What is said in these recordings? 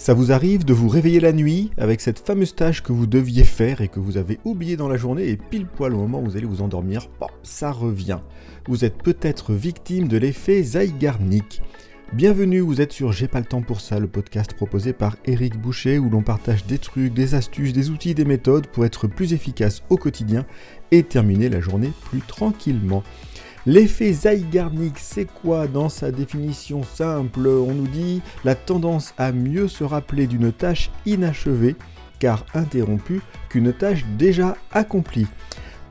Ça vous arrive de vous réveiller la nuit avec cette fameuse tâche que vous deviez faire et que vous avez oublié dans la journée et pile poil au moment où vous allez vous endormir, ça revient. Vous êtes peut-être victime de l'effet Zygarnik. Bienvenue, vous êtes sur J'ai pas le temps pour ça, le podcast proposé par Eric Boucher où l'on partage des trucs, des astuces, des outils, des méthodes pour être plus efficace au quotidien et terminer la journée plus tranquillement. L'effet Zygarnik, c'est quoi dans sa définition simple? On nous dit la tendance à mieux se rappeler d'une tâche inachevée, car interrompue, qu'une tâche déjà accomplie.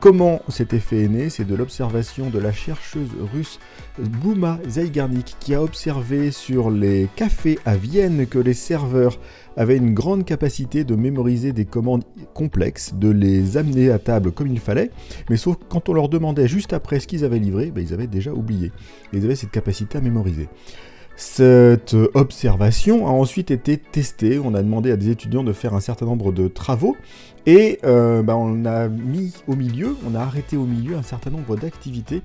Comment cet effet est né C'est de l'observation de la chercheuse russe Bouma Zygarnik qui a observé sur les cafés à Vienne que les serveurs avaient une grande capacité de mémoriser des commandes complexes, de les amener à table comme il fallait, mais sauf quand on leur demandait juste après ce qu'ils avaient livré, ben, ils avaient déjà oublié. Ils avaient cette capacité à mémoriser. Cette observation a ensuite été testée. On a demandé à des étudiants de faire un certain nombre de travaux et euh, bah, on a mis au milieu, on a arrêté au milieu un certain nombre d'activités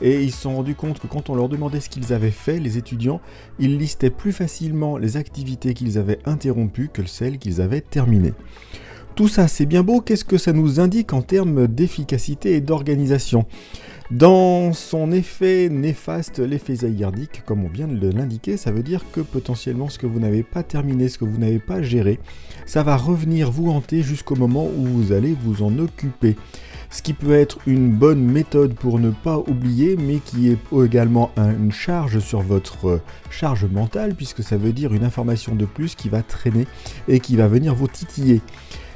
et ils se sont rendus compte que quand on leur demandait ce qu'ils avaient fait, les étudiants, ils listaient plus facilement les activités qu'ils avaient interrompues que celles qu'ils avaient terminées. Tout ça, c'est bien beau, qu'est-ce que ça nous indique en termes d'efficacité et d'organisation? Dans son effet néfaste, l'effet Zygardik, comme on vient de l'indiquer, ça veut dire que potentiellement ce que vous n'avez pas terminé, ce que vous n'avez pas géré, ça va revenir vous hanter jusqu'au moment où vous allez vous en occuper. Ce qui peut être une bonne méthode pour ne pas oublier, mais qui est également une charge sur votre charge mentale, puisque ça veut dire une information de plus qui va traîner et qui va venir vous titiller.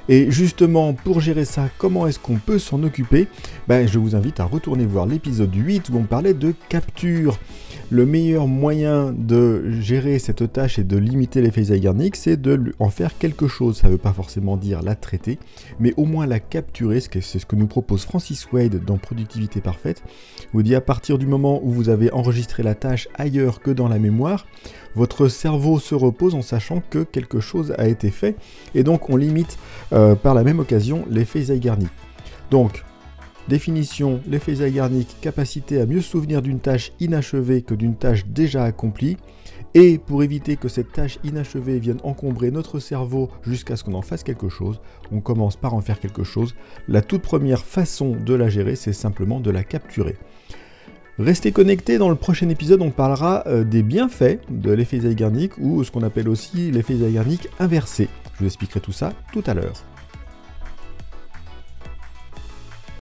Et justement, pour gérer ça, comment est-ce qu'on peut s'en occuper? Ben, Je vous invite à retourner voir l'épisode 8 où on parlait de capture. Le meilleur moyen de gérer cette tâche et de limiter l'effet Zygarnik, c'est de en faire quelque chose. Ça ne veut pas forcément dire la traiter, mais au moins la capturer. C'est ce que nous propose Francis Wade dans Productivité Parfaite. Vous dit à partir du moment où vous avez enregistré la tâche ailleurs que dans la mémoire, votre cerveau se repose en sachant que quelque chose a été fait, et donc on limite euh, par la même occasion l'effet Zygarnik. Donc, définition, l'effet Zygarnik, capacité à mieux souvenir d'une tâche inachevée que d'une tâche déjà accomplie, et pour éviter que cette tâche inachevée vienne encombrer notre cerveau jusqu'à ce qu'on en fasse quelque chose, on commence par en faire quelque chose. La toute première façon de la gérer, c'est simplement de la capturer. Restez connectés, dans le prochain épisode on parlera euh, des bienfaits de l'effet Zygarnik ou ce qu'on appelle aussi l'effet Zygarnik inversé. Je vous expliquerai tout ça tout à l'heure.